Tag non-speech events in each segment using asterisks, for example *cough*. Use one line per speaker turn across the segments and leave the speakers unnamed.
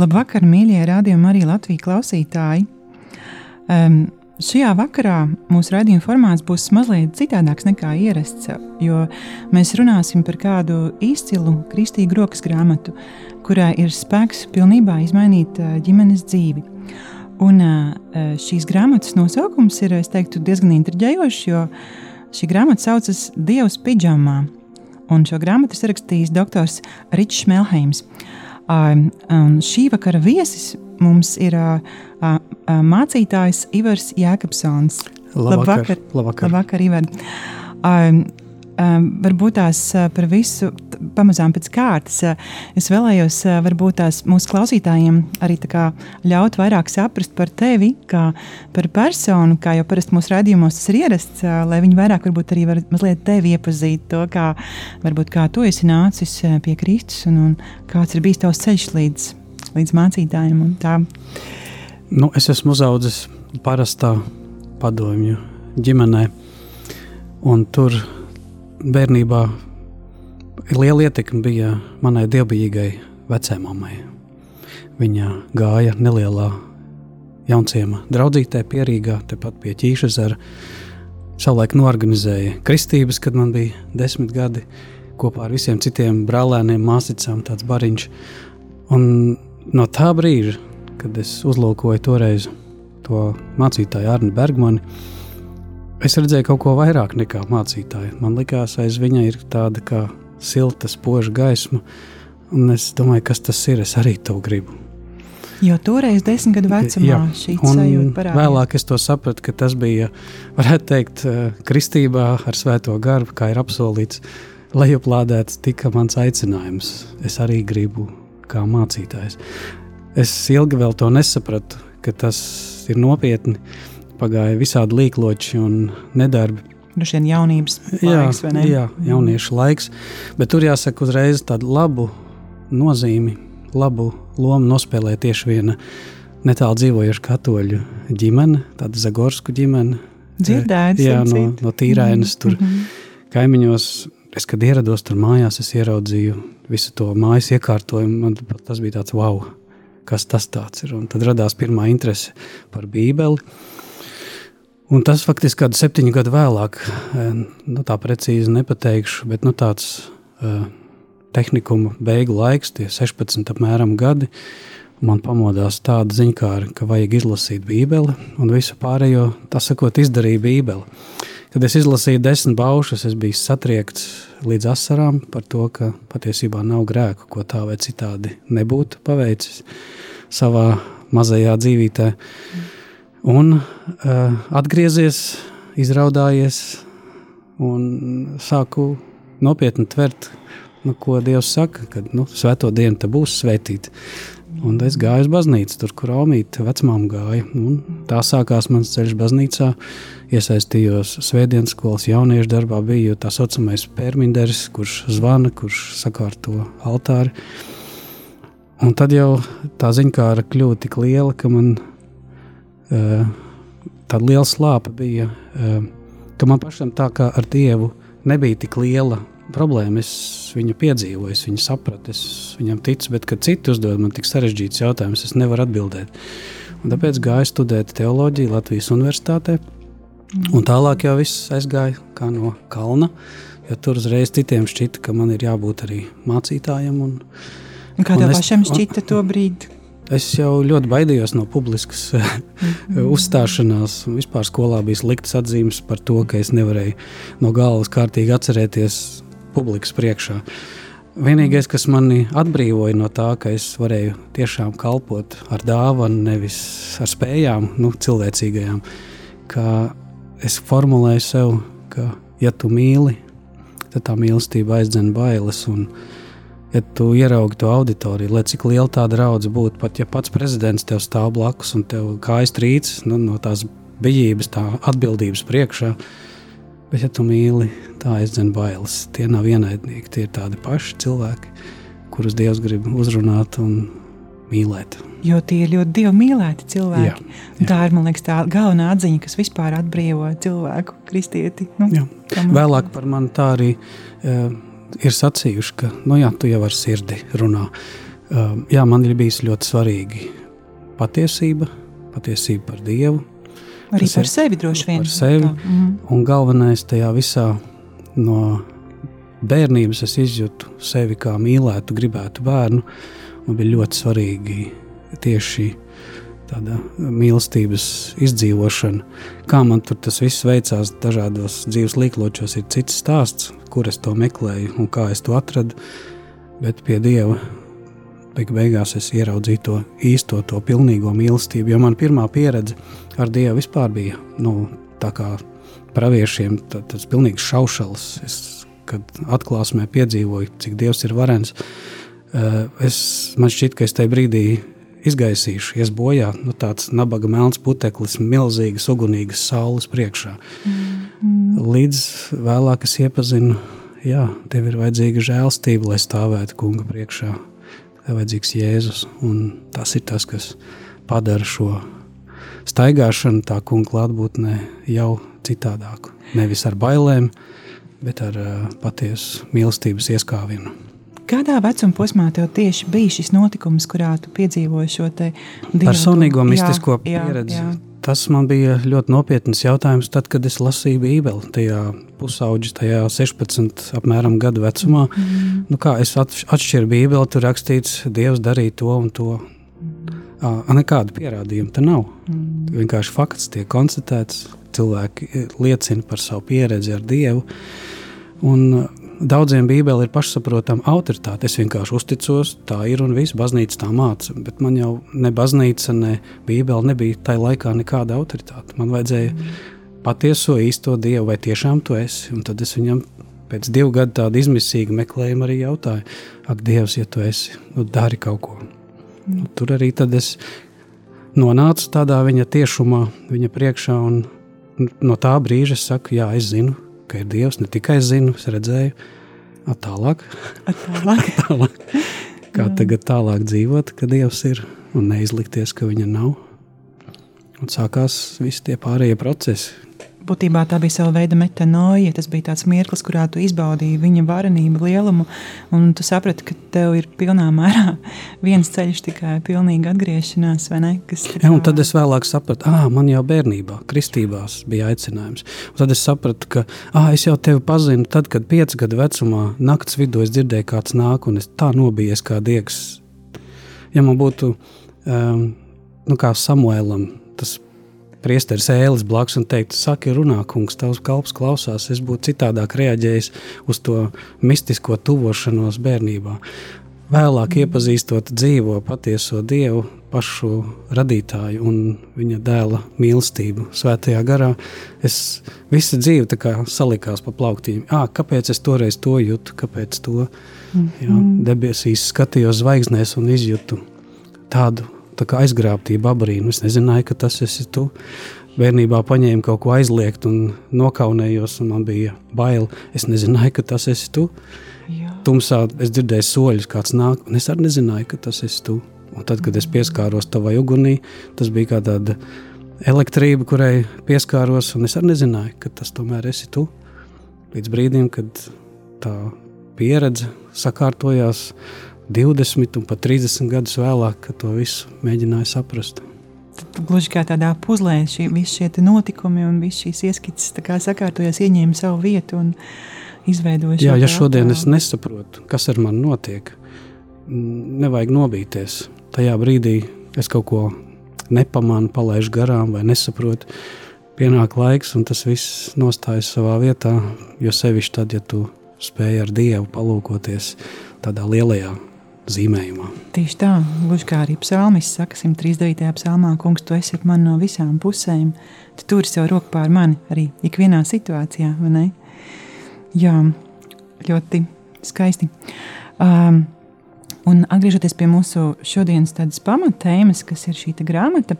labvakar, mīļie rādījumi, arī Latvijas klausītāji. Um, šajā vakarā mūsu raidījuma formāts būs mazliet citādāks nekā ierasts, jo mēs runāsim par kādu izcilu kristīgu rokas grāmatu, kurā ir spēks pilnībā izmainīt ģimenes dzīvi. Un šīs grāmatas nosaukums ir teiktu, diezgan intriģējošs, jo šī grāmata saucas Dievs pidžamā un šo grāmatu ir rakstījis doktors Ričs Melheims. Un šī vakara viesis mums ir mācītājs Ivars Jēkabsons.
Labvakar, labvakar.
labvakar Ivar. Varbūt tās par visu pamazām pēc kārtas. Es vēlējos varbūt tās mūsu klausītājiem arī ļaut vairāk saprast par tevi, kā par personu, kā jau parasti mūsu rādījumos tas ir ierasts, lai viņi vairāk varbūt arī var mazliet tevi iepazīt to, kā, varbūt, kā tu esi nācis pie Kristus un, un kāds ir bijis tavs ceļš līdz, līdz mācītājiem un tā.
Nu, es esmu uzaudzis parastā padomju ģimenē, un tur bērnībā liela ietekme bija manai dievbijīgai vecēmāmai. Viņa gāja nelielā jaunciema draudzītē, pierīgā, tepat pie ķīšezera. Savulaik norganizēja kristības, kad man bija desmit gadi, kopā ar visiem citiem brālēniem, māsicām, tāds bariņš. Un no tā brīža, kad es uzlūkoju toreiz to mācītāju Arni Bergmanu, Es redzēju kaut ko vairāk nekā mācītāja. Man liekas, aiz viņa ir tāda kā silta, spoža gaisma. Un es domāju, kas tas ir. Es arī to gribu.
Jo toreiz, desmit gadu vecumā, Jā, šī sajūta parādījās.
Vēlāk es to sapratu, ka tas bija, varētu teikt, eh, kristībā ar svēto garu, kā ir apsolīts, lejuplādēts tika mans aicinājums. Es arī gribu kā mācītājs. Es ilgi vēl to nesapratu, ka tas ir nopietni pagāja visādi līkloči un nedarbi.
Droši vien jaunības laiks,
jā, jā, jauniešu laiks, bet tur jāsaka uzreiz tādu labu nozīmi, labu lomu nospēlē tieši viena netālu dzīvojoša katoļu ģimene, tāda Zagorsku ģimene.
Dzirdēts,
jā, no, no tīrainas tur mm -hmm. kaimiņos. Es, kad ierados tur mājās, es ieraudzīju visu to mājas iekārtojumu. Man tas bija tāds wow, kas tas ir. Un tad radās pirmā interese par Bībeli. Un tas faktiski kādu septiņu gadu vēlāk, eh, nu, tā precīzi nepateikšu, bet nu, tāds uh, tehnikuma beigu laiks, tie 16 apmēram gadi. Man pamodās tāda ziņkāra, ka vajag izlasīt Bībeli, un visu pārējo, tā sakot, izdarīja Bībeli. Kad es izlasīju desmit baušus, es biju satriekts līdz asarām par to, ka patiesībā nav grēku, ko tā vai citādi nebūtu paveicis savā mazajā dzīvītē. Mm. Un uh, atgriezies, izraudājies un sāku nopietni tvert, nu, ko Dievs saka, kad nu, svēto dienu te būs svētīta. Un es gāju uz baznīcu, tur, kur Omīte vecmām gāja. Un tā sākās mans ceļš baznīcā. Iesaistījos svētdienas skolas jauniešu darbā, biju tā saucamais pērminderis, kurš zvana, kurš sakārto altāri. Un tad jau tā ziņkāra kļūta tik liela, ka man tāda liela slāpe bija, eh, ka man pašam tā kā ar Dievu nebija tik liela problēma. Es viņu piedzīvoju, es viņu sapratu, es viņam ticu, bet kad citi uzdod man tik sarežģītus jautājumus, es nevaru atbildēt. Un tāpēc gāju studēt teoloģiju Latvijas Universitātē. Un tālāk jau viss aizgāja kā no kalna, jo tur uzreiz citiem šķita, ka man ir jābūt arī mācītājam. Un,
un kā tev pašam šķita to brīdi?
Es jau ļoti baidījos no publiskas *laughs* mm. uzstāšanās. Vispār skolā bija sliktas atzīmes par to, ka es nevarēju no galvas kārtīgi atcerēties publikas priekšā. Vienīgais, kas mani atbrīvoja no tā, ka es varēju tiešām kalpot ar dāvanu, nevis ar spējām, nu, cilvēcīgajām, ka es formulēju sev, ka, ja tu mīli, tad tā mīlestība aizdzen bailes. Un, ja tu ieraugi to auditoriju, lai cik liela tā draudzība būtu, pat ja pats prezidents tev stāv blakus un tev kājas trīcis nu, no tās bijības, tā atbildības priekšā. Bet, ja tu mīli, tā aizdzen bailes. Tie nav ienaidnieki, tie ir tādi paši cilvēki, kurus Dievs grib uzrunāt un mīlēt.
Jo tie ir ļoti dievu mīlēti cilvēki. Jā, jā. Tā ir liekas, tā galvenā atziņa, kas vispār atbrīvo cilvēku, kristieti. Nu,
Vēlāk par mani tā arī. Uh, ir sacījuši, ka nu, jā, tu jau ar sirdi runā. Uh, jā, man ir bijis ļoti svarīgi patiesība, patiesība par Dievu.
Arī par ir, sevi droši vien.
Par sevi. Mm. Un galvenais tajā visā no bērnības es izjūtu sevi kā mīlētu, gribētu bērnu. Man bija ļoti svarīgi tieši tāda mīlestības izdzīvošana. Kā man tur tas viss veicās dažādos dzīves līkločos, ir cits stāsts, kur es to meklēju un kā es to atradu. Bet pie Dieva beig beigās es ieraudzīju to īsto, to pilnīgo mīlestību. Jo man pirmā pieredze ar Dievu vispār bija nu, tā kā praviešiem, tā, tas pilnīgs šaušals. Es, kad atklāsmē piedzīvoju, cik Dievs ir varens, eh, es, man šķiet, ka es tajā brīdī izgaisījuši, ies bojā nu, tāds nabaga melns puteklis, milzīgas, ugunīgas saules priekšā. Mm. Līdz vēlāk es iepazinu, jā, tev ir vajadzīga žēlstība, lai stāvētu kunga priekšā. Tev ir vajadzīgs Jēzus, un tas ir tas, kas padara šo staigāšanu tā kunga klātbūtnē jau citādāku. Nevis ar bailēm, bet ar uh, patiesu mīlestības ieskāvienu.
Kādā vecuma posmā tev tieši bija šis notikums, kurā tu piedzīvoji šo
personīgo mistisko jā, pieredzi? Jā, jā. Tas man bija ļoti nopietns jautājums, tad, kad es lasīju Bībeli, tajā pusauģi, tajā 16 apmēram gadu vecumā. Mm -hmm. nu, kā es atšķiru Bībeli, tur rakstīts, Dievs darīja to un to. -hmm. Nekādu pierādījumu tam nav. Mm. Vienkārši fakts tiek konstatēts, cilvēki liecina par savu pieredzi ar Dievu. Un Daudziem Bībelē ir pašsaprotama autoritāte. Es vienkārši uzticos, tā ir un viss. Baznīca tā māca. Bet man jau ne baznīca, ne Bībele nebija tajā laikā nekāda autoritāte. Man vajadzēja patieso īsto dievu, vai tiešām tu esi. Un tad es viņam pēc divu gadu tādu izmisīgu meklējumu arī jautāju, ak, Dievs, ja tu esi, nu, dari kaut ko. Nu, tur arī es nonācu tādā viņa tiešumā, viņa priekšā. No tā brīža es saku, jā, es zinu, ka ir Dievs. Ne tikai zinu, es redzēju, tālāk.
tālāk. *laughs*
tālāk. Kā Jā. tagad tālāk dzīvot, ka Dievs ir un neizlikties, ka viņa nav. Un sākās visi tie pārējie procesi,
būtībā tā bija sava veida metanoja. Tas bija tāds mirklis, kurā tu izbaudīji viņa varenību, lielumu, un tu saprati, ka tev ir pilnā mērā *laughs* viens ceļš, tikai pilnīga atgriešanās, vai ne?
Kā... Ja, un tad es vēlāk sapratu, ah, man jau bērnībā, kristībās bija aicinājums. Un tad es sapratu, ka ah, es jau tevi pazinu, tad, kad pieci gadu vecumā naktas vidū es dzirdēju, kāds nāk, un es tā nobijies kā diegs. Ja man būtu um, nu, kā Samuēlam, tas priesteris ēlis blakus un teikt, saki, runā, kungs, tavs kalps klausās, es būtu citādāk reaģējis uz to mistisko tuvošanos bērnībā. Vēlāk iepazīstot dzīvo patieso Dievu, pašu radītāju un viņa dēla mīlestību svētajā garā, es visu dzīvi salikās pa plauktiņiem. À, kāpēc es toreiz to jūtu, kāpēc to mm -hmm. jā, debesīs skatījos zvaigznēs un izjūtu tādu aizgrābtība, abrīnu. Es nezināju, ka tas esi tu. Bērnībā paņēmu kaut ko aizliegt un nokaunējos, un man bija bail. Es nezināju, ka tas esi tu. Jā. Tumsā es dzirdēju soļus, kāds nāk, un es arī nezināju, ka tas esi tu. Un tad, kad es pieskāros tavai ugunī, tas bija kā tāda elektrība, kurai pieskāros, un es arī nezināju, ka tas tomēr esi tu. Līdz brīdim, kad tā pieredze sakārtojās,20 un pat 30 gadus vēlāk, kad to visu mēģināju saprast.
Gluži kā tādā puzlē, šī, visi šie notikumi un visas šīs ieskices sakārtojas, ieņēma savu vietu un izveidoja
Jā, ja šodien es nesaprotu, kas ar mani notiek, nevajag nobīties. Tajā brīdī es kaut ko nepamanu, palaidu garām vai nesaprotu. Pienāk laiks, un tas viss nostājas savā vietā. Jo sevišķi tad, ja tu spēj ar Dievu palūkoties tādā lielajā zīmējumā.
Tieši tā, gluži kā arī psalmis saka, 139. psalmā, kungs, tu esi man no visām pusēm, tu turi savu roku pār mani arī ikvienā situācijā, vai ne? Jā, ļoti skaisti. Um, Un atgriežoties pie mūsu šodienas tādas pamatēmas, kas ir šī grāmata,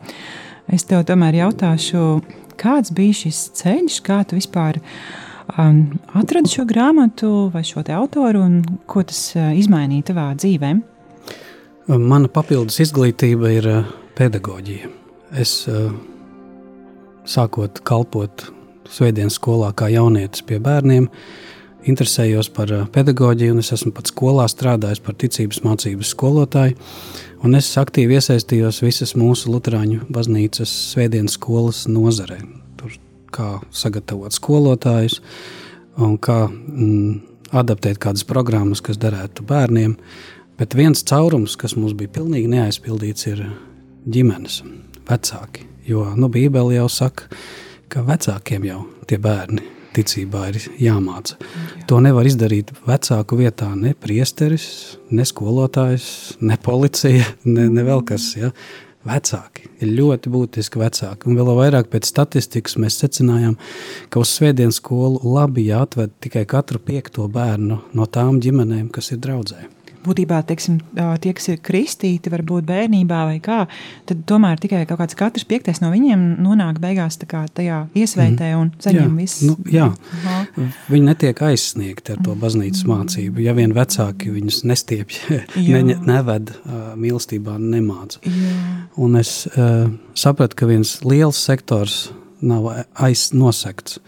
es tev tomēr jautāšu, kāds bija šis ceļš, kā tu vispār um, atradi šo grāmatu vai šo autoru un ko tas uh, izmainīja tavā dzīvē?
Mana papildus izglītība ir uh, pedagoģija. Es uh, sākot kalpot Svētdienas skolā kā jaunietis pie bērniem, interesējos par pedagoģiju, un es esmu pat skolā strādājis par ticības mācības skolotāju. Es aktīvi iesaistījos visas mūsu Lutāņu baznīcas Svētdienas skolas nozarē. Kā sagatavot skolotājus un kā mm, adaptēt kādas programmas, kas derētu bērniem. Bet viens caurums, kas mums bija pilnīgi neaizpildīts, ir ģimenes, vecāki. Jo nu, Bībele jau saka, ka vecākiem jau tie bērni ticībā ir jāmāca. Jā. To nevar izdarīt vecāku vietā ne priesteris, ne skolotājs, ne policija, *laughs* ne, ne vēl kas. Ja? Vecāki ir ļoti būtiski vecāki. Un vēl vairāk pēc statistikas mēs secinājām, ka uz svētdienas skolu labi jāatved tikai katru piekto bērnu no tām ģimenēm, kas ir draudzēji
būtībā teiksim, tie, kas ir kristīti, varbūt bērnībā vai kā, tad tomēr tikai kaut kāds katrs piektais no viņiem nonāk beigās tajā iesvētē un saņem visu.
Nu, jā, Aha. viņi netiek aizsniegti ar to baznīcas mm. mācību. Ja vien vecāki viņus nestiepj, *laughs* ne, neved mīlestībā, nemāca. Un es uh, sapratu, ka viens liels sektors nav aiznosekts.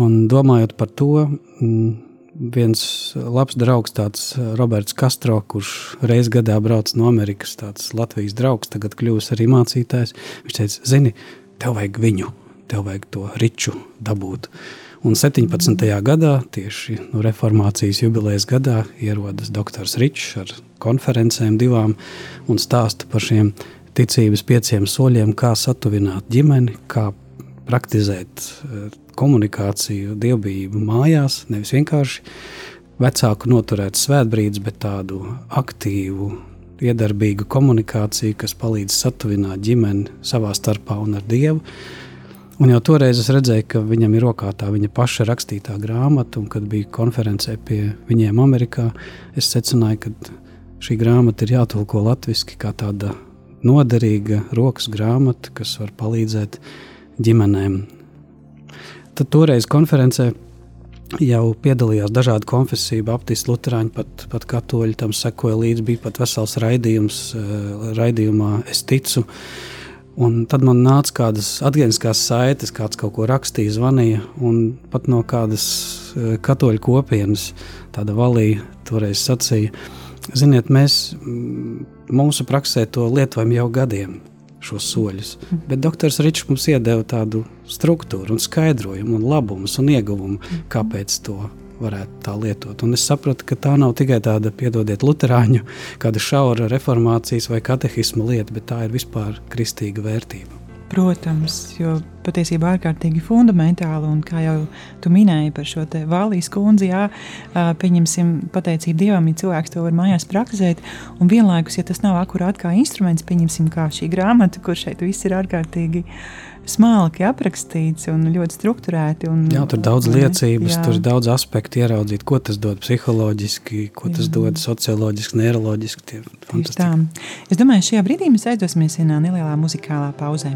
Un domājot par to, mm, viens labs draugs, tāds eh, Roberts Kastro, kurš reiz gadā brauc no Amerikas, tāds Latvijas draugs, tagad kļūs arī mācītājs. Viņš teica, zini, tev vajag viņu, tev vajag to riču dabūt. Un 17. gadā, tieši no reformācijas jubilejas gadā, ierodas doktors Ričs ar konferencēm divām un stāsta par šiem ticības pieciem soļiem, kā satuvināt ģimeni, kā praktizēt eh, komunikāciju, dievbijību mājās, nevis vienkārši vecāku noturēt svētbrīdus, bet tādu aktīvu, iedarbīgu komunikāciju, kas palīdz satuvināt ģimeni savā starpā un ar Dievu. Un jau toreiz es redzēju, ka viņam ir rokā tā viņa paša rakstītā grāmata, un kad bija konferencē pie viņiem Amerikā, es secināju, ka šī grāmata ir jātulko latviešu kā tāda noderīga rokas grāmata, kas var palīdzēt ģimenēm Tad toreiz konferencē jau piedalījās dažādu konfesiju, baptisti, luterāņi, pat, pat katoļi tam sekoja līdzi. Bija pat vesels raidījums, eh, raidījumā Es ticu. Un tad man nāca kādas atgādniskās saites, kāds kaut ko rakstīja, zvanīja. Un pat no kādas eh, katoļu kopienas tāda valīja toreiz sacīja, ziniet, mēs mūsu praksē to lietojam jau gadiem šos soļus. Bet doktors Ričs mums iedeva tādu struktūru, un skaidrojumu, un labumus un ieguvumu, kāpēc to varētu tā lietot. Un es sapratu, ka tā nav tikai tāda, piedodiet, luterāņu, kāda šaura reformācijas vai katehisma lieta, bet tā ir vispār kristīga vērtība.
Protams, jo patiesībā ārkārtīgi fundamentāli, un kā jau tu minēji par šo vālijas kundzi, jā, pieņemsim pateicību Dievam, ja cilvēks to var mājās praktizēt, un vienlaikus, ja tas nav akurāt kā instruments, pieņemsim kā šī grāmata, kur šeit viss ir ārkārtīgi smalki aprakstīts un ļoti strukturēti. Un,
jā, tur ir daudz liecības, jā. tur ir daudz aspektu ieraudzīt, ko tas dod psiholoģiski, ko tas jā. dod socioloģiski, neiroloģiski.
Es domāju, šajā brīdī mēs aizdosimies vienā nelielā muzikālā pauzē.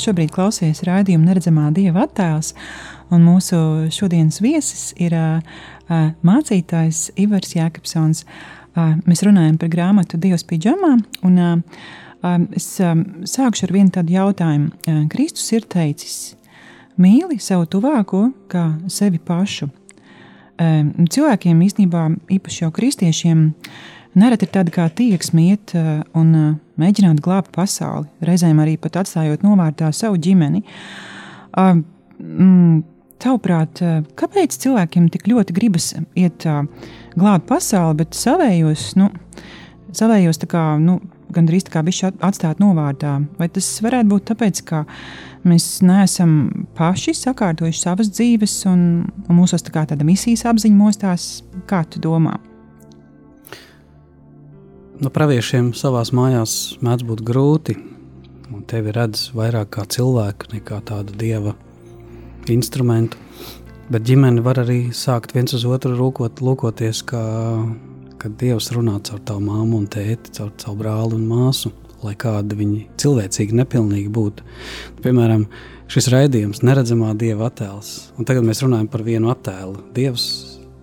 Tu šobrīd klausies raidījumu Neredzamā Dieva attēls, un mūsu šodienas viesis ir uh, uh, mācītājs Ivars Jēkabsons. Uh, mēs runājam par grāmatu Dievs pidžamā, un uh, es um, sākšu ar vienu tādu jautājumu. Uh, Kristus ir teicis, mīli savu tuvāko kā sevi pašu. Um, cilvēkiem īstenībā, īpaši jau kristiešiem, nereti ir tāda kā tieksme iet uh, un uh, mēģināt glābt pasauli, reizēm arī pat atstājot novārtā savu ģimeni. Uh, mm, Tavuprāt, kāpēc cilvēkiem tik ļoti gribas iet uh, glābt pasauli, bet savējos, nu, savējos tā kā, nu, gandrīz tā kā bišķi atstāt novārtā? Vai tas varētu būt tāpēc, ka mēs neesam paši sakārtojuši savas dzīves un, un mūsos tā kā tāda misijas apziņa mostās? Kā tu domā?
No praviešiem savā mājās mēdz būt grūti. Un tevi redz vairāk kā cilvēku nekā tādu dieva instrumentu. Bet ģimene var arī sākt viens uz otru rūkot, lūkoties, kā kad Dievs runā caur tavu māmu un tēti, caur savu brāli un māsu. lai kāda viņi cilvēcīgi nepilnīgi būtu. Piemēram, šis raidījums, neredzamā dieva attēls, un tagad mēs runājam par vienu attēlu - Dievs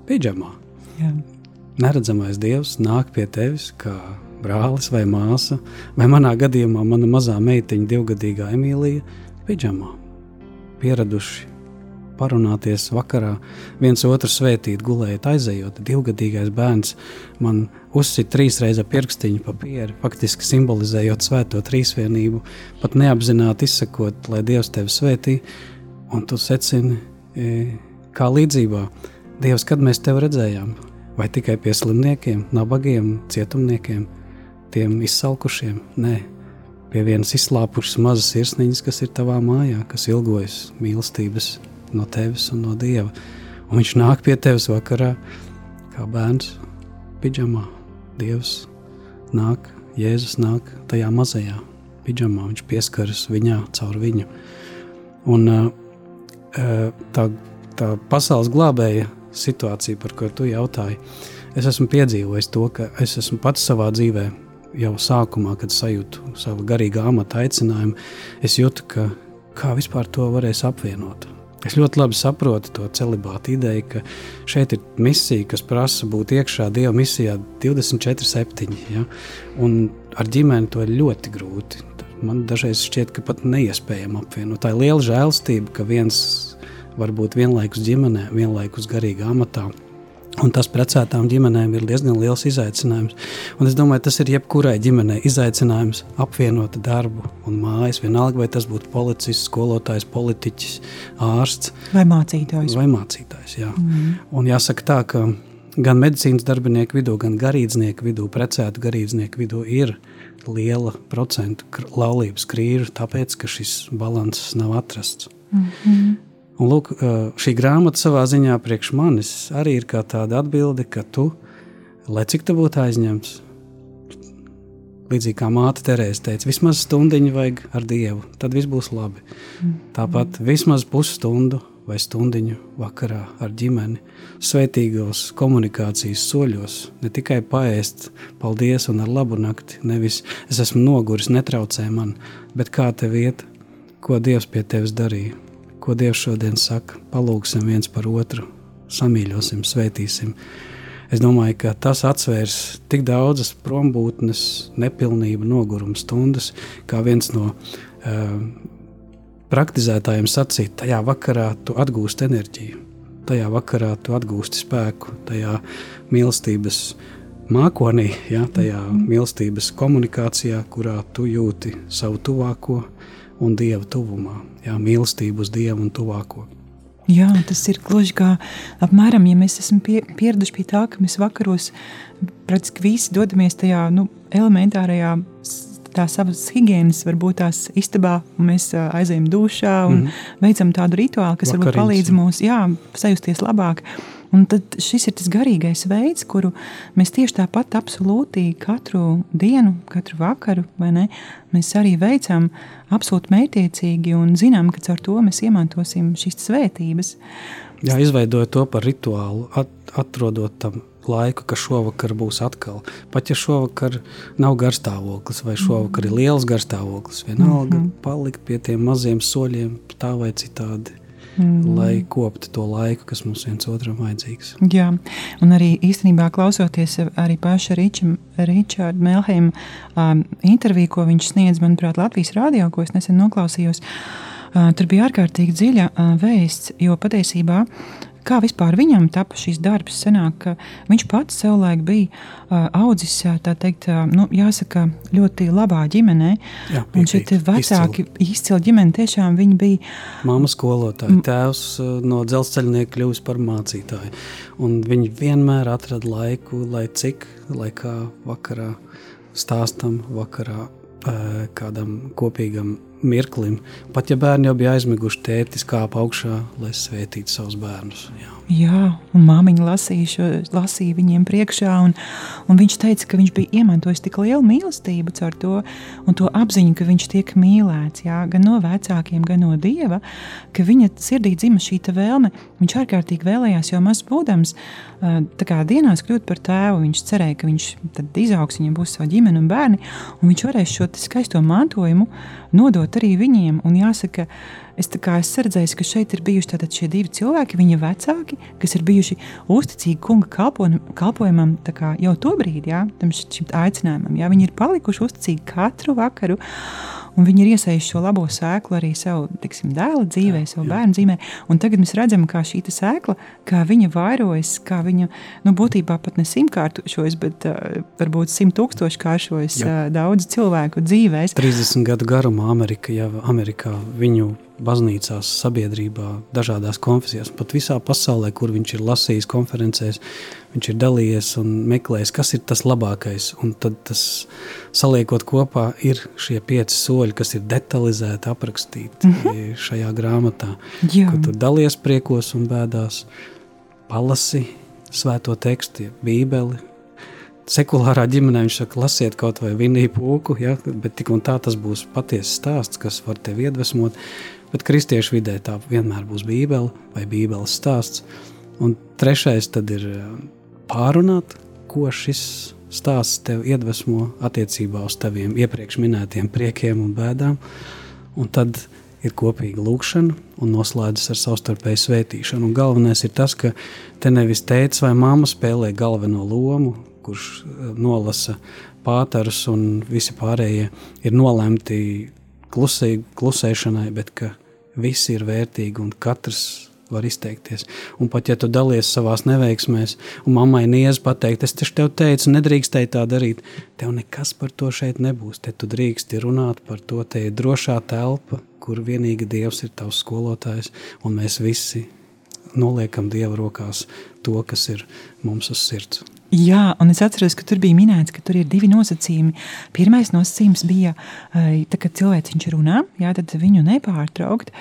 pidžamā.
Jā.
Neredzamais dievs nāk pie tevis kā brālis vai māsa, vai manā gadījumā mana mazā meitiņa, divgadīgā Emīlija, pidžamā. Pieraduši parunāties vakarā, viens otru svētīt, gulējot, aizejot. Divgadīgais bērns man uzsita trīs reizes pirkstiņu papīru, faktiski simbolizējot svēto trīsvienību, pat neapzināti izsakot, lai Dievs tevi svētī, un tu secini, e, kā līdzībā, Dievs, kad mēs tevi redzējām, vai tikai pie slimniekiem, nabagiem, cietumniekiem, tiem izsalkušiem? Nē, pie vienas izslāpušas mazas sirsniņas, kas ir tavā mājā, kas ilgojas mīlestības no tevis un no Dieva. Un viņš nāk pie tevis vakarā, kā bērns, pidžamā. Dievs nāk, Jēzus nāk tajā mazajā pidžamā, viņš pieskaras viņā caur viņu. Un tā, tā pasaules glābēja situācija, par ko tu jautāji, es esmu piedzīvojis to, ka es esmu pats savā dzīvē jau sākumā, kad sajūtu savu garīgā amata aicinājumu, es jūtu, ka kā vispār to varēs apvienot. Es ļoti labi saprotu to celibātu ideju, ka šeit ir misija, kas prasa būt iekšā Dieva misijā 24-7. Ja? Un ar ģimeni to ir ļoti grūti. Man dažreiz šķiet, ka pat neiespējami apvienot. Tā ir liela žēlstība, ka viens var būt vienlaikus ģimenē, vienlaikus garīgā amatā Un tas precētām ģimenēm ir diezgan liels izaicinājums. Un es domāju, tas ir jebkurai ģimenei izaicinājums apvienot darbu un mājas. Vienalga, vai tas būtu policists, skolotājs, politiķis, ārsts
vai mācītājs.
Vai mācītājs jā. mm. Un jāsaka tā, ka gan medicīnas darbinieku vidū, gan garīdznieku vidū, precētu garīdznieku vidū ir liela procentu laulības krīžu, tāpēc, ka šis balanss nav atrasts. Mm -hmm. Un lūk, šī grāmata savā ziņā priekš manis arī ir kā tāda atbilde, ka tu, lai cik tu būtu aizņemts, līdzīgi kā māte Terēze teica, vismaz stundiņu vajag ar Dievu, tad viss būs labi. Tāpat vismaz pusstundu vai stundiņu vakarā ar ģimeni, svētīgos komunikācijas soļos, ne tikai paēst, paldies un ar labu nakti, nevis es esmu noguris, netraucē man, bet kā tev iet, ko Dievs pie tevis darīja ko Dievs šodien saka. Palūksim viens par otru, samīļosim, svētīsim. Es domāju, ka tas atvērs tik daudzas prombūtnes, nepilnību, noguruma stundas, kā viens no uh, praktizētājiem sacīja, tajā vakarā tu atgūsti enerģiju, tajā vakarā tu atgūsti spēku, tajā mīlestības mākonī, ja, tajā mīlestības komunikācijā, kurā tu jūti savu tuvāko un Dieva tuvumā, jā, mīlestību uz Dievu un tuvāko.
Jā, tas ir gluži kā apmēram, ja mēs esam pie, pieraduši pie tā, ka mēs vakaros praktiski visi dodamies tajā nu, elementārajā tā savas higiēnas, varbūt tās istabā, un mēs aizējam dušā un mm -hmm. veicam tādu rituālu, kas Vakariņas. varbūt palīdz mums jā, sajusties labāk. Un tad šis ir tas garīgais veids, kuru mēs tieši tāpat absolūti katru dienu, katru vakaru, ne, mēs arī veicam absolūti mērķiecīgi un zinām, ka caur to mēs iemantosim šīs svētības.
Jā, izveidojot to par rituālu, at, atrodot tam laiku, ka šovakar būs atkal. Pat ja šovakar nav garstāvoklis vai šovakar ir liels garstāvoklis, vienalga mm -hmm. palikt pie tiem maziem soļiem tā vai citādi mm. lai koptu to laiku, kas mums viens otram vajadzīgs.
Jā, un arī īstenībā klausoties arī paša Ričarda Melheima um, interviju, ko viņš sniedz, manuprāt, Latvijas rādio, ko es nesen noklausījos. Uh, tur bija ārkārtīgi dziļa uh, vēsts, jo patiesībā Kā vispār viņam tapa šis darbs? Senāk, viņš pats savulaik bija audzis, tā teikt, nu, jāsaka, ļoti labā ģimenē. Jā, un šie vecāki izcili ģimeni tiešām viņi bija.
Māma skolotāja, tēvs no dzelzceļnieka kļuvis par mācītāju. Un viņi vienmēr atrada laiku, lai cik, lai kā vakarā stāstam, vakarā kādam kopīgam mirklim. Pat ja bērni jau bija aizmiguši, tētis kāpa augšā, lai svētītu savus bērnus. Jā.
Jā, un māmiņa lasīja, šo, lasīja viņiem priekšā, un, un viņš teica, ka viņš bija iemantojis tik lielu mīlestību caur to, un to apziņu, ka viņš tiek mīlēts, jā, gan no vecākiem, gan no Dieva, ka viņa sirdī dzima šī vēlme. Viņš ārkārtīgi vēlējās jau maz būdams, kā dienās kļūt par tēvu. Viņš cerēja, ka viņš tad izaugs, viņam būs sava ģimene un bērni, un viņš varēs šo skaisto mantojumu nodot arī viņiem. Un jāsaka, es, es redzēju, ka šeit ir bijuši šie divi cilvēki, viņa vecāki, kas ir bijuši uzticīgi kunga kalpojumam jau to brīdi, jā, tam šim aicinājumam. Jā, viņi ir palikuši uzticīgi katru vakaru. Un viņi ir iesaistījuši šo labo sēklu arī savu tiksim, dēla dzīvē, jā, savu jā. bērnu dzīvē. Un tagad mēs redzam, kā šī sēkla, kā viņa vairojas, kā viņa nu, būtībā pat ne simtkāršojas, bet uh, varbūt simt tūkstoši kāršojas uh, daudzu cilvēku dzīvēs.
30 gadu garumā Amerika, jau Amerikā viņu baznīcās, sabiedrībā, dažādās konfesijās, pat visā pasaulē, kur viņš ir lasījis konferencēs, viņš ir dalījies un meklējis, kas ir tas labākais. Un tad tas saliekot kopā, ir šie pieci soļi, kas ir detalizēti aprakstīti mm -hmm. *laughs* šajā grāmatā. Jā. Kur tu dalies priekos un bēdās, palasi svēto tekstu, bībeli, sekulārā ģimenē viņš saka, lasiet kaut vai vinīju pūku, ja, bet tik un tā tas būs patiesas stāsts, kas var tevi iedvesmot. Bet kristiešu vidē tā vienmēr būs Bībele vai Bībeles stāsts. Un trešais ir pārunāt, ko šis stāsts tev iedvesmo attiecībā uz taviem iepriekš minētiem priekiem un bēdām. Un tad ir kopīga lūkšana un noslēdzas ar savstarpēju svētīšanu. Un galvenais ir tas, ka te nevis tēvs vai mamma spēlē galveno lomu, kurš eh, nolasa pāterus un visi pārējie ir nolemti klusē, klusēšanai, bet ka visi ir vērtīgi un katrs var izteikties. Un pat ja tu dalies savā neveiksmēs, un mammai niedz pateikt, es tev teicu, nedrīkstēji tā darīt, tev nekas par to šeit nebūs. Te tu drīksti runāt par to, te ir drošā telpa, kur vienīgi Dievs ir tavs skolotājs, un mēs visi noliekam Dieva rokās to, kas ir mums uz sirds.
Jā, un es atceros, ka tur bija minēts, ka tur ir divi nosacījumi. Pirmais nosacījums bija, tā, kad cilvēks runā, jā, tad viņu nepārtraukt.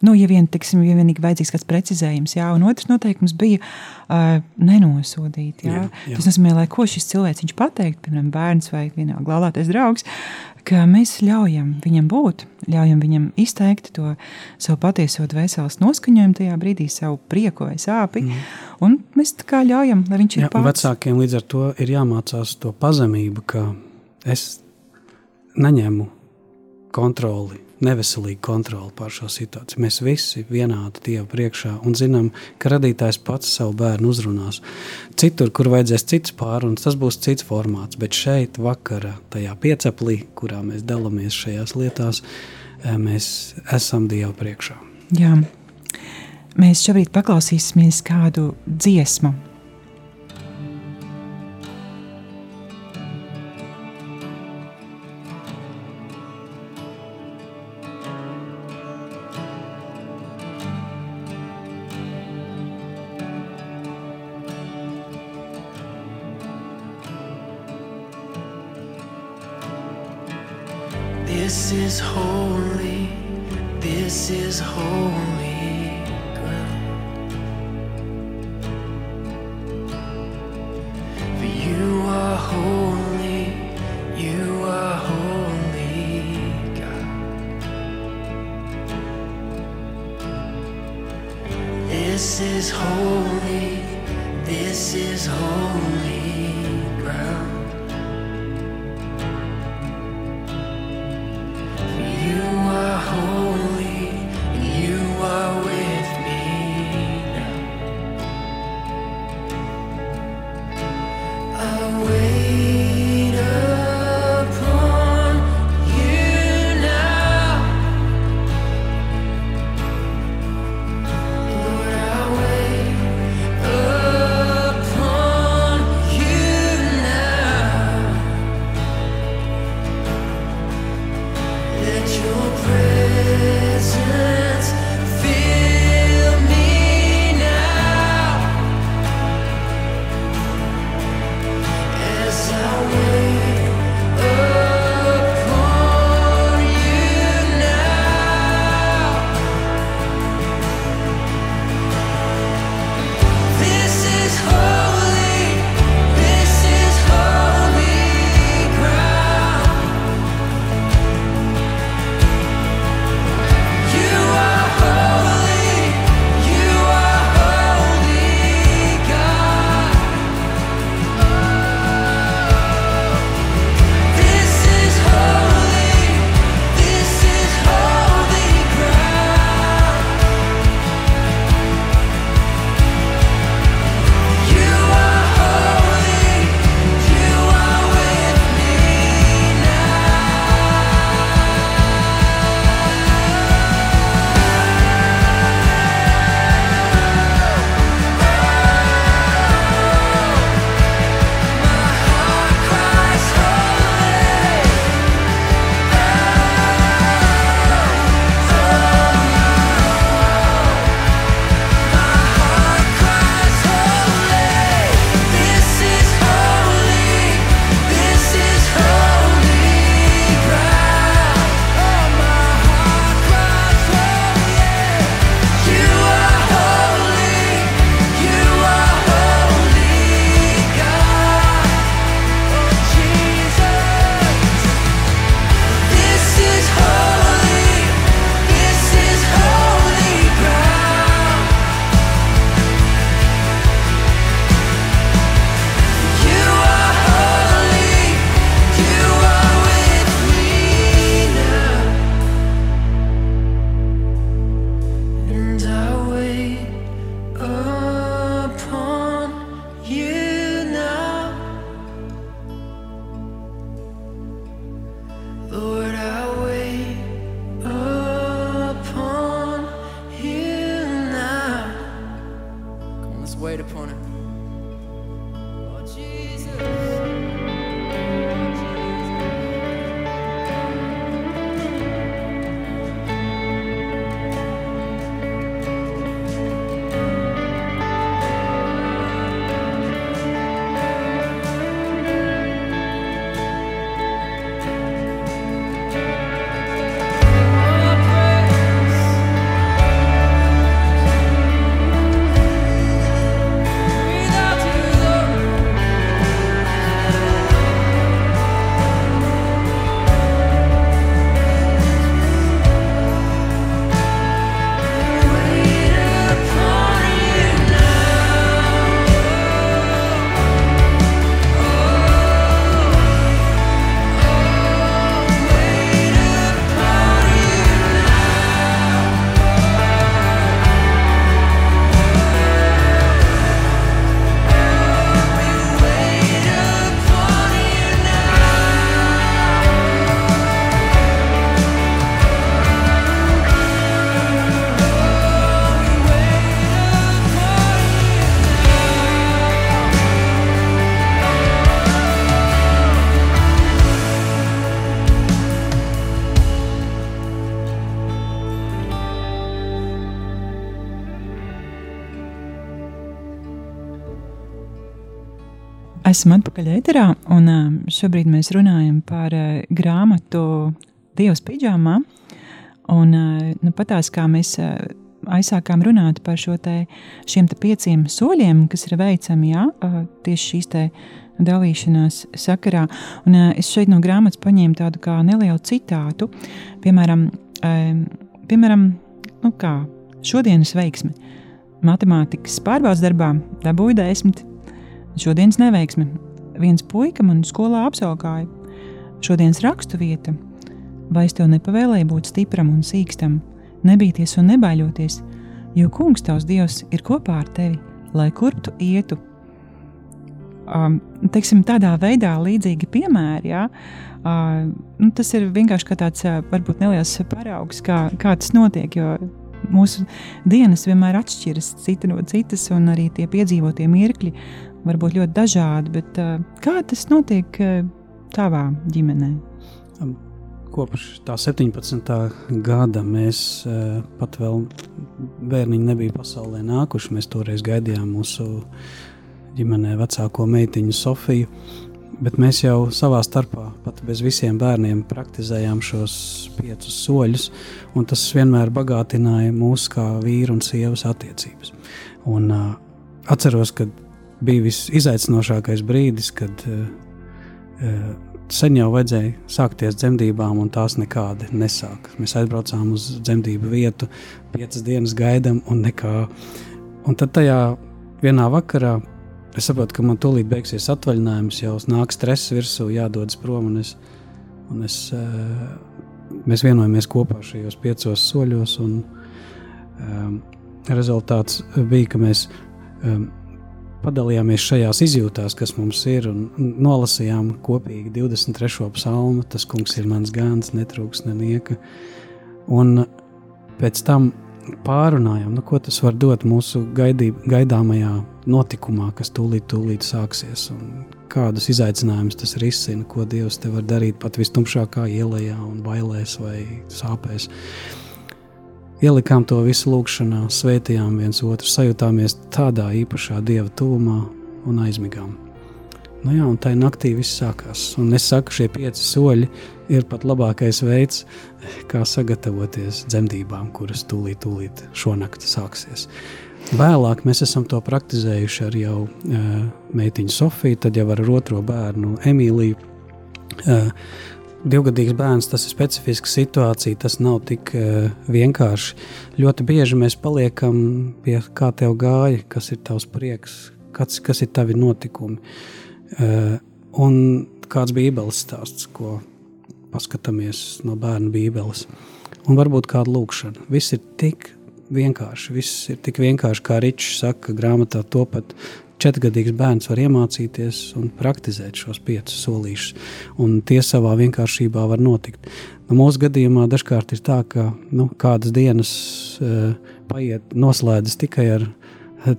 Nu, ja vien, tiksim, ja vienīgi vajadzīgs kāds precizējums, jā, un otrs noteikums bija uh, nenosodīt. Jā. Jā, jā. Tas nozīmē, lai ko šis cilvēks pateikt, piemēram, bērns vai vienalga laulātais draugs, ka mēs ļaujam viņam būt, ļaujam viņam izteikt to savu patieso dvēseles noskaņojumu tajā brīdī, savu prieku vai sāpi. Mm. Un mēs tā kā ļaujam, lai viņš ir pats.
Vecākiem līdz ar to ir jāmācās to pazemību, ka es neņemu kontroli neveselīgu kontroli pār šo situāciju. Mēs visi vienādi Dievu priekšā un zinām, ka radītājs pats savu bērnu uzrunās. Citur, kur vajadzēs cits pārunas, tas būs cits formāts, bet šeit vakara tajā piecaplī, kurā mēs dalāmies šajās lietās, eh, mēs esam Dievu priekšā.
Jā. Mēs šobrīd paklausīsimies kādu dziesmu,
Lord, I
Esam atpakaļ ēterā, un ā, šobrīd mēs runājam par ā, grāmatu Dievs pidžāmā. Un ā, nu, patās, kā mēs ā, aizsākām runāt par te, šiem te pieciem soļiem, kas ir veicami jā, tieši šīs te dalīšanās sakarā. Un, es šeit no grāmatas paņēmu tādu kā nelielu citātu, piemēram, ā, piemēram nu kā, šodienas veiksme. Matemātikas pārbaudas darbā dabūju desmit, Šodienas neveiksme. Viens puika man skolā apskaukāja. Šodienas rakstu vieta. Vai es tev nepavēlēju būt stipram un sīkstam, nebīties un nebaidoties, jo kungs tavs dievs ir kopā ar tevi, lai kur tu ietu. Um, teiksim, tādā veidā līdzīgi piemēri. Ja? Uh, nu, tas ir vienkārši kā tāds varbūt neliels paraugs, kā, kā tas notiek. Jo mūsu dienas vienmēr atšķiras cita no citas, un arī tie piedzīvotie mirkļi var būt ļoti dažādi. Bet, uh, kā tas notiek uh, tavā ģimenē?
Kopš tā 17. gada mēs uh, pat vēl bērniņi nebija pasaulē nākuši. Mēs toreiz gaidījām mūsu ģimenē vecāko meitiņu Sofiju. Bet mēs jau savā starpā, pat bez visiem bērniem, praktizējām šos piecus soļus, un tas vienmēr bagātināja mūsu kā vīru un sievas attiecības. Un, uh, atceros, ka bija visizaicinošākais brīdis, kad uh, sen jau vajadzēja sākties dzemdībām, un tās nekādi nesāk. Mēs aizbraucām uz dzemdību vietu, piecas dienas gaidām, un nekā. Un tad tajā vienā vakarā es saprotu, ka man tūlīt beigsies atvaļinājums, jau nāk stress virsū, jādodas prom. Un es, un es, uh, mēs vienojamies kopā šajos piecos soļos, un um, rezultāts bija, ka mēs um, padalījāmies šajās izjūtās, kas mums ir, un nolasījām kopīgi 23. psalmu. Tas kungs ir mans gans, netrūks nenieka. Un pēc tam pārunājām, nu, ko tas var dot mūsu gaidī, gaidāmajā notikumā, kas tūlīt, tūlīt sāksies. Un kādus izaicinājumus tas risina, ko Dievs te var darīt pat vistumšākā ielā, un bailēs vai sāpēs. Ielikām to visu lūkšanā, svētījām viens otru, sajūtāmies tādā īpašā dieva tūmā un aizmigām. Nu jā, un tā naktī viss sākās. Un es saku, šie pieci soļi ir pat labākais veids, kā sagatavoties dzemdībām, kuras tūlīt, tūlīt šonakt sāksies. Vēlāk mēs esam to praktizējuši ar jau uh, meitiņu Sofiju, tad jau ar otro bērnu Emīliju. Uh, Divgadīgs bērns, tas ir specifiska situācija, tas nav tik uh, vienkārši. Ļoti bieži mēs paliekam pie kā tev gāja, kas ir tavs prieks, kas, kas ir tavi notikumi. Uh, un kāds bija Bībeles stāsts, ko paskatāmies no bērnu Bībeles. Un varbūt kāda lūkšana. Viss ir tik vienkārši. Viss ir tik vienkārši, kā Ričs saka, grāmatā to pat četrgadīgs bērns var iemācīties un praktizēt šos piecus solīšus, un tie savā vienkāršībā var notikt. Nu, mūsu gadījumā dažkārt ir tā, ka nu, kādas dienas uh, paiet, noslēdzas tikai ar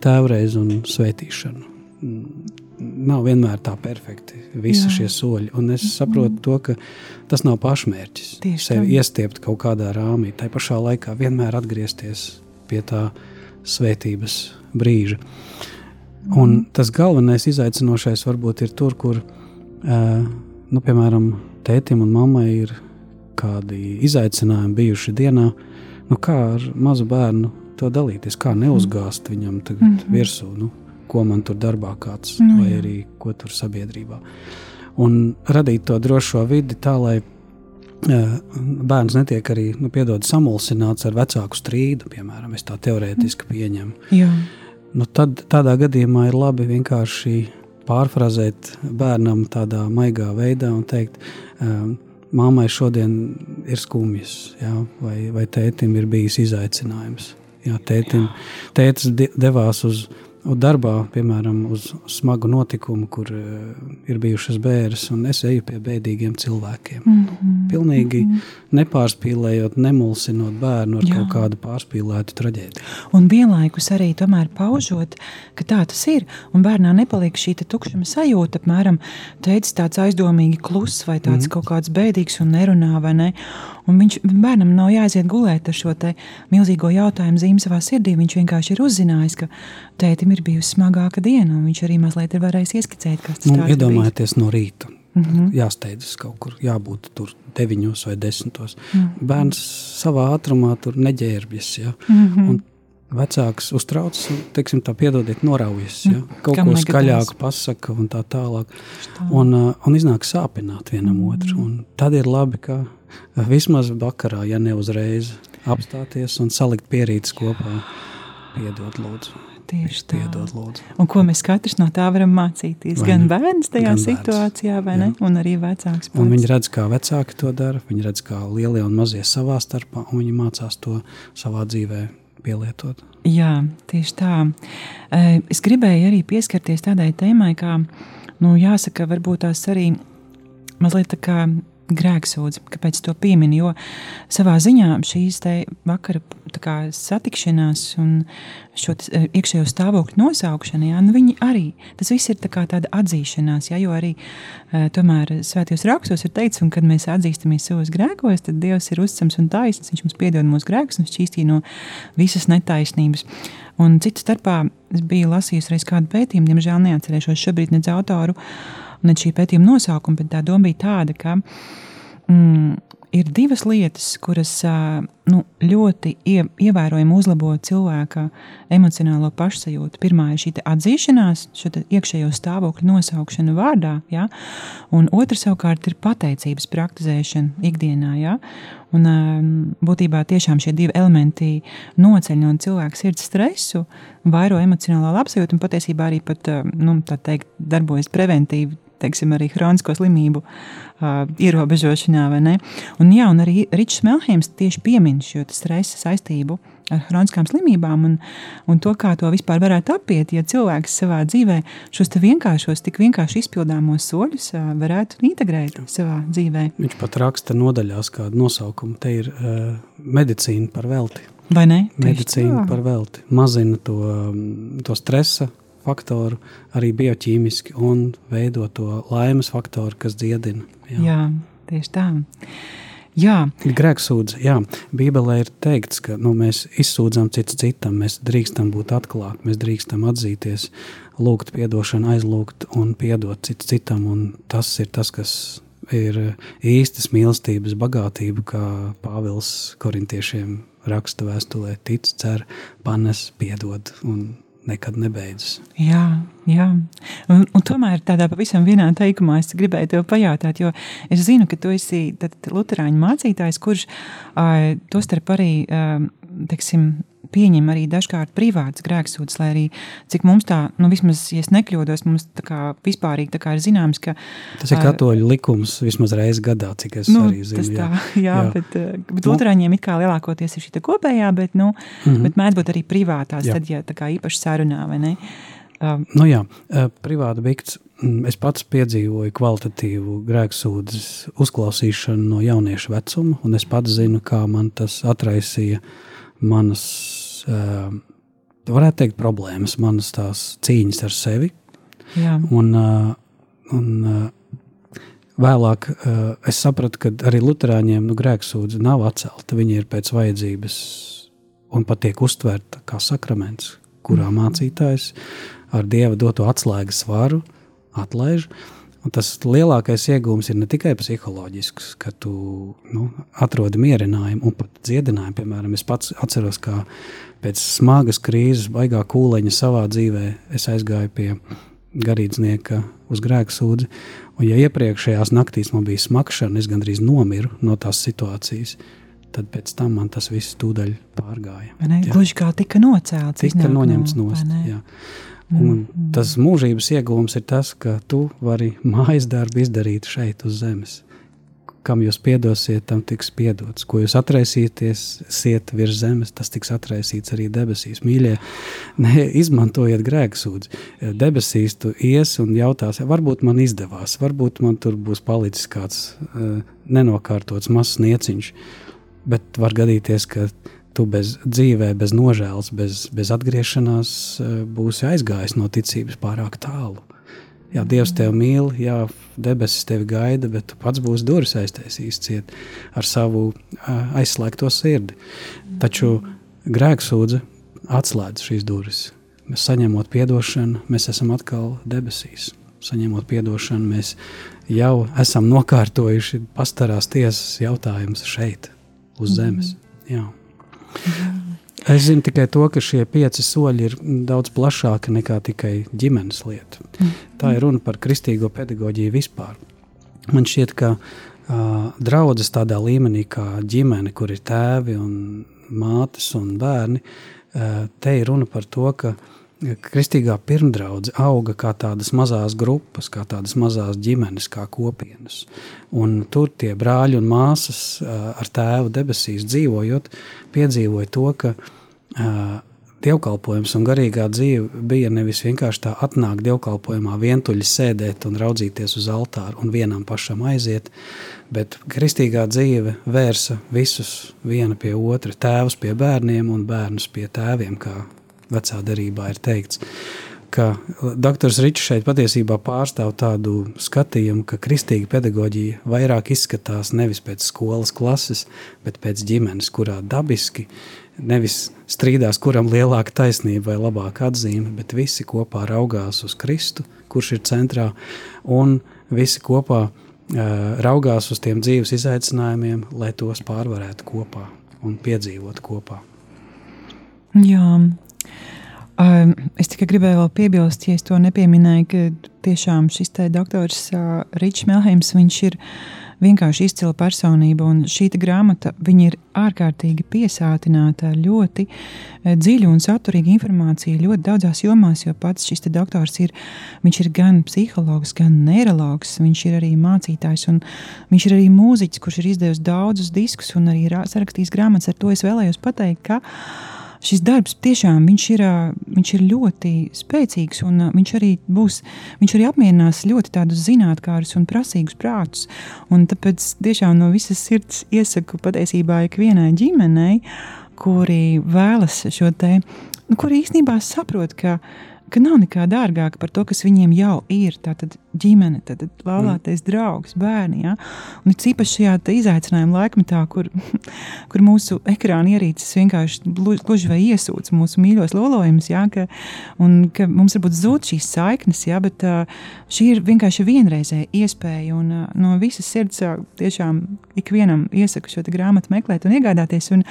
tēvreiz un svētīšanu. Mm, Nav vienmēr tā perfekti, visi
Jā.
Šie soļi. Un es saprotu to, ka tas nav pašmērķis.
Tieši
Sevi
tā.
iestiept kaut kādā rāmī, tai pašā laikā vienmēr atgriezties pie tā svētības brīža. Un tas galvenais izaicinošais varbūt ir tur, kur, nu, piemēram, tētim un mammai ir kādi izaicinājumi bijuši dienā. Nu, kā ar mazu bērnu to dalīties, kā neuzgāzt viņam tagad mm -hmm. virsū, nu, ko man tur darbā kāds,
Nu,
vai arī ko tur sabiedrībā. Un radīt to drošo vidi tā, lai bērns netiek arī, nu, piedod, samulsināts ar vecāku strīdu, piemēram, es tā teorētiski pieņemu.
Jā,
Nu, tad tādā gadījumā ir labi vienkārši pārfrāzēt bērnam tādā maigā veidā un teikt, um, mammai šodien ir skumjas, jā, vai, vai tētim ir bijis izaicinājums. Jā, tētim, tētis de- devās uz, uz darbā, piemēram, uz smagu notikumu, kur uh, ir bijušas bēres, un es eju pie bēdīgiem cilvēkiem. Mm -hmm. Pilnīgi mm -hmm. nepārspīlējot, nemulsinot bērnu ar
Jā.
Kaut kādu pārspīlētu traģēdiju.
un vienlaikus arī tomēr paužot, ka tā tas ir. Un bērnā nepaliek šī tukšuma sajūta, apmēram teicis tāds aizdomīgi kluss vai tāds mm. kaut kāds bēdīgs un nerunā, vai ne? Un viņš bērnam nav jāaiziet gulēt ar šo milzīgo jautājumu zīmi savā sirdī. Viņš vienkārši ir uzzinājis, ka tētim ir bijusi smagāka diena, un viņš arī mazliet ir varējis ieskicēt, kas tas
Nu,
ir
iedomājieties no rīta. Mm
Mhm.
-hmm. Jāsteidzas kaut kur, jābūt tur deviņos vai desmitos. Mm -hmm. Bērns savā ātrumā tur neģērbjas. Ja? Mm
Mhm.
-hmm. Vecāks uztraucas, un, teiksim, tā piedodiet, noraujas. Ja? Kaut
kam
ko skaļāku pasaka un tā tālāk.
tā.
Un, un iznāk sāpināt vienam mm. otru. Un tad ir labi, ka vismaz vakarā, ja ne uzreiz, apstāties un salikt pierītas kopā. Piedod, lūdzu.
Tieši tā.
Piedod, lūdzu.
Un ko mēs katrs no tā varam mācīties?
Vai
Gan
ne?
bērns tajā
Gan
situācijā, vai ne? Un arī vecāks.
Un
pats.
viņi redz, kā vecāki to dara, viņi redz, kā lielie un mazie savā starpā, un viņi mācās to savā dzīvē pielietot.
Jā, tieši tā. Eh, Es gribēju arī pieskarties tādai tēmai, kā, nu, jāsaka, varbūt tās arī mazliet tā kā grēksūdz, kāpēc to pieminu, jo savā ziņā šīs vakara kā satikšanās un šo eh, iekšējo stāvokļu nosaukšana, jā, nu viņi arī, tas viss ir tā kā tāda atzīšanās, jā, jo arī eh, tomēr svētajos rakstos ir teikts, un kad mēs atzīstamies savos grēkos, tad Dievs ir uzticams un taisns, viņš mums piedod mūsu grēkus un šķīstī no visas netaisnības. Un citu starpā es biju lasījusi reiz kādu pētījumu, diemžēl neatcerēšos šobrīd nedz autoru, ne šī pētījuma nosaukumu, bet tā doma bija tāda, ka mm, ir divas lietas, kuras nu, ļoti ie, ievērojami uzlabo cilvēka emocionālo pašsajūtu. Pirmā ir šī atzīšanās, šo iekšējo stāvokļu nosaukšana vārdā, ja? un otra savukārt ir pateicības praktizēšana ikdienā. Ja? Un, būtībā tiešām šie divi elementi noceļ no cilvēka sirds stresu, vairo emocionālo labsajūtu un patiesībā arī pat, nu, teikt, darbojas preventīvi teiksim, arī chronisko slimību uh, ierobežošanā. Un, jā, un arī Ričs Melheims tieši piemin šo stresa saistību ar chroniskām slimībām un, un to, kā to vispār varētu apiet, ja cilvēks savā dzīvē šos vienkāršos, tik vienkārši izpildāmos soļus uh, varētu integrēt savā dzīvē.
Viņš pat raksta nodaļās kādu nosaukumu. Te ir uh, medicīna par velti.
Vai ne?
Medicīna par velti. Mazina to, to stresa faktoru arī bioķīmiski un veido to laimes faktoru, kas dziedina. Jā.
Jā, tieši tā. Jā,
Grēksūdz, jā, Bībelē ir teikts, ka nu, mēs izsūdzam cits citam, mēs drīkstam būt atklāti, mēs drīkstam atzīties, lūgt atdošanu, aizlūgt un piedot cits citam. Un tas ir tas, kas ir īstas mīlestības bagātība, kā Pāvils korintiešiem raksta vēstulē, tic, cer, panes, piedod un nekad nebeidzas.
Jā, jā. Un, un tomēr tādā pavisam vienā teikumā es gribēju te pajautāt, jo es zinu, ka tu esi tad luterāņu mācītājs, kurš tostarp arī, teiksim, pieņem arī dažkārt privātas grēksūdzes, lai arī cik mums tā, nu vismaz, ja es nekļūdos, mums tā kā vispārīgi tā kā ir zināms, ka
Tas ir katoļu likums vismaz reizi gadā, cik es
nu,
arī zinu.
tas tā,
jā. *laughs*
jā, jā,
Jā.
bet, bet luterāņiem it kā lielākoties ir šī kopējā, bet, nu, mm. -hmm. bet mēdz būt arī privātās,
Jā.
tad, ja tā kā īpaši sarunā, vai ne? Um,
Nu, jā, privāti bikts. Es pats piedzīvoju kvalitatīvu grēksūdzes uzklausīšanu no jaunieša vecuma, un es pats zinu, kā man tas atraisīja manas, eh, varētu teikt, problēmas, manas tās cīņas ar sevi.
jā,
Un, eh, un eh, vēlāk eh, es sapratu, ka arī Lutāņiem nu, grēksūdze nav atcelta. Viņa ir pēc vajadzības un pat tiek uztverta kā sakraments, kurā mācītājs ar dieva doto atslēgas varu atlaiž. Un tas lielākais iegūms ir ne tikai psiholoģisks, ka tu nu, atrodi mierinājumu un pat dziedinājumu. Piemēram, es pats atceros, kā pēc smagas krīzes, baigā kūleņa savā dzīvē, es aizgāju pie garīdznieka uz grēku sūdzi. Un, ja iepriekšējās naktīs man bija smakšana, es gandrīz nomiru no tās situācijas, tad pēc tam man tas viss tūdaļ pārgāja.
Gluži kā tika nocelts.
Tika noņemts
no,
nost. Un tas mūžības iegūms ir tas, ka tu vari *laughs* mājas darbu izdarīt šeit uz zemes. Kam jūs piedosiet, tam tiks piedots. Ko jūs atraisīties, siet virs zemes, tas tiks atraisīts arī debesīs. Mīļie, neizmantojiet grēksūdzi. Debesīs tu ies un jautās, varbūt man izdevās, varbūt man tur būs palicis kāds uh, nenokārtots mazs nieciņš. Bet var gadīties, ka tu bez dzīvē, bez nožēlas, bez, bez atgriešanās eh, būsi aizgājis no ticības pārāk tālu. Jā, Dievs tevi mīl, jā, debesis tevi gaida, bet tu pats būsi durvis aiztaisījis ciet ar savu aizslēgto sirdi. Taču grēksūdze atslēdz šīs durvis. Mēs saņemot atdošanu, mēs esam atkal debesīs. Saņemot atdošanu, mēs jau esam nokārtojuši pastarās tiesas jautājumus šeit, uz zemes. Jā. Es zinu tikai to, ka šie pieci soļi ir daudz plašāki nekā tikai ģimenes lieta. Tā ir runa par kristīgo pedagoģiju vispār. Man šķiet, ka uh, draudzes tādā līmenī kā ģimene, kur ir tēvi un mātes un bērni, uh, te ir runa par to, ka kristīgā pirmdraudze auga kā tādas mazas grupas, kā tādas mazas ģimenes, kā kopienas. Un tur tie brāļi un māsas ar tēvu debesīs dzīvojot, piedzīvoja to, ka dievkalpojums un garīgā dzīve bija nevis vienkārši tā atnākt dievkalpojumā, vientuļi sēdēt un raudzīties uz altāru un vienam pašam aiziet, bet kristīgā dzīve vērsa visus viena pie otra, tēvus pie bērniem un bērnus pie tēviem, kā vecā derībā ir teikts. Ka doktors Ričs šeit patiesībā pārstāv tādu skatījumu, ka kristīga pedagoģija vairāk izskatās nevis pēc skolas klases, bet pēc ģimenes, kurā dabiski nevis strīdās, kuram lielāka taisnība vai labāka atzīme, bet visi kopā raugās uz Kristu, kurš ir centrā, un visi kopā uh, raugās uz tiem dzīves izaicinājumiem, lai tos pārvarētu kopā un piedzīvot kopā.
Jā. Um, es tikai gribēju vēl piebilst, ja es to nepieminēju, ka tiešām šis te doktors Ričs Melheims, viņš ir vienkārši izcila personība, un šī grāmata, viņa ir ārkārtīgi piesātināta ļoti dziļu un saturīgu informāciju ļoti daudzās jomās, jo pats šis doktors ir, viņš ir gan psihologs, gan neirologs, viņš ir arī mācītājs, un viņš ir arī mūziķis, kurš ir izdevis daudzus diskus un arī sarakstījis grāmatas, ar to es vēlējos pateikt, ka šis darbs tiešām viņš ir, viņš ir ļoti spēcīgs, un viņš arī būs, viņš arī apmierinās ļoti tādus zinātnārus un prasīgus prātus. Un tāpēc tiešām no visas sirds iesaku patiesībā ikvienai ģimenei, kuri vēlas šo te, nu, kuri īstenībā saprot, ka, ka nav nekā dārgāka par to, kas viņiem jau ir. Tātad ģimene, tad laulātais mm. draugs, bērni. Ja? Un it īpaši šajā izaicinājuma laikmetā, kur, *laughs* kur mūsu ekrāna ierīces vienkārši glu- gluži vai iesūdz mūsu mīļos lolojumus, ja? ka, un ka mums varbūt zūd šīs saiknes, ja? bet šī ir vienkārši vienreizēja iespēja. Un, no visas sirds tiešām ikvienam iesaku šo grāmatu meklēt un iegādāties. Un,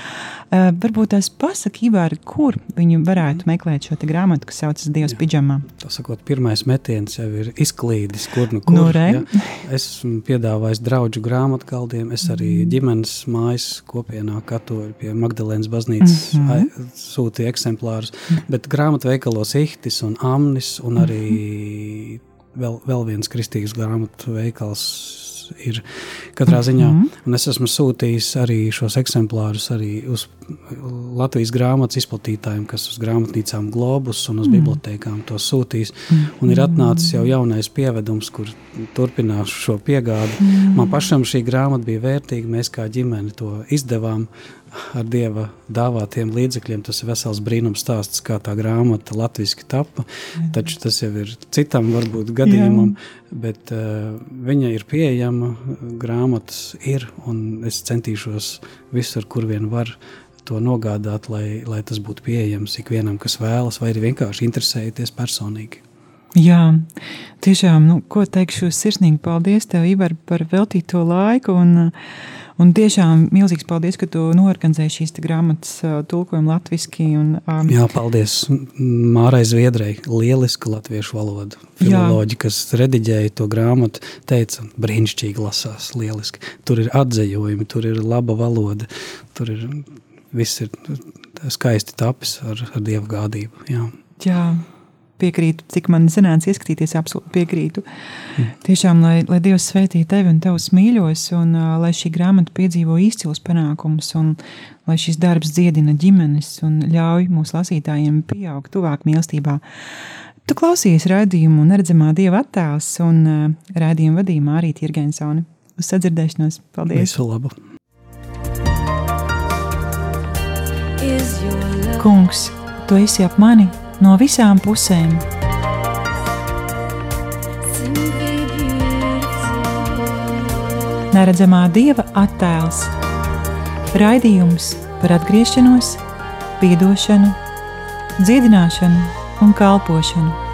varbūt tās pasaka, Ivāri, kur viņi varētu meklēt šo grāmatu, kas saucas Dievs pidžamā.
Tā sakot, pirmais metiens jau ir izklīdis, kur nu kur.
Nu, re.
ja. Es esmu piedāvājis draugu grāmatu galdiem, es arī
Mhm.
ģimenes mājas kopienā katoļu pie Magdalēnas baznīcas mm. -hmm. sūtīju eksemplārus, bet grāmatu veikalos Ihtis un Amnis un
Mhm.
arī vēl, vēl viens kristīgs grāmatu veikals ir katrā ziņā.
Mhm.
Un es esmu sūtījis arī šos eksemplārus arī uz Latvijas grāmatas izplatītājiem, kas uz grāmatnīcām globus un uz
Mm.
mm. bibliotekām to sūtīs. Un ir atnācis jau jaunais pievedums, kur turpināšu šo piegādi.
Mm.
Man pašam šī grāmata bija vērtīga. Mēs kā ģimene to izdevām ar dieva dāvātiem līdzekļiem. Tas ir vesels brīnums stāsts, kā tā grāmata latviešu tapa. Taču tas jau ir citam varbūt gadījumam, bet uh, viņa ir pieejama, grāmatas ir, un es centīšos visur, kur vien var to nogādāt, lai, lai tas būtu pieejams ikvienam, kas vēlas, vai arī vienkārši interesēties personīgi.
Jā, tiešām, nu, ko teikšu, sirsnīgi paldies tev, Ivar, par veltīto laiku. Un, un tiešām milzīgs paldies, ka tu norganizēji šīs grāmatas tulkojumu latviešu. Um,
Jā, paldies Mārai Zviedrai. Lieliska latviešu valoda. Filoloģi, kas rediģēja to grāmatu, teica, brīnišķīgi lasās, lieliski. Tur ir atzējumi, tur ir laba valoda, tur ir viss ir skaisti tapis ar, ar dievu gādību. Jā.
Jā, piekrītu, cik man sanāca ieskatīties, absolūti piekrītu. Mm. Tiešām, lai, lai Dievs svētī tevi un tavus mīļos, un uh, lai šī grāmata piedzīvo izcils panākumus, un lai šis darbs dziedina ģimenes un ļauj mūsu lasītājiem pieaugt tuvāk mīlestībā. Tu klausies raidījumu Neredzamā Dieva attēls un uh, raidījumu vadīja Mārīta Irgensoni. Uz sadzirdēšanos. Paldies!
Visu labu!
Kungs, tu esi ap mani no visām pusēm. Neredzamā dieva attēls, raidījums par atgriešanos, piedošanu, dziedināšanu un kalpošanu.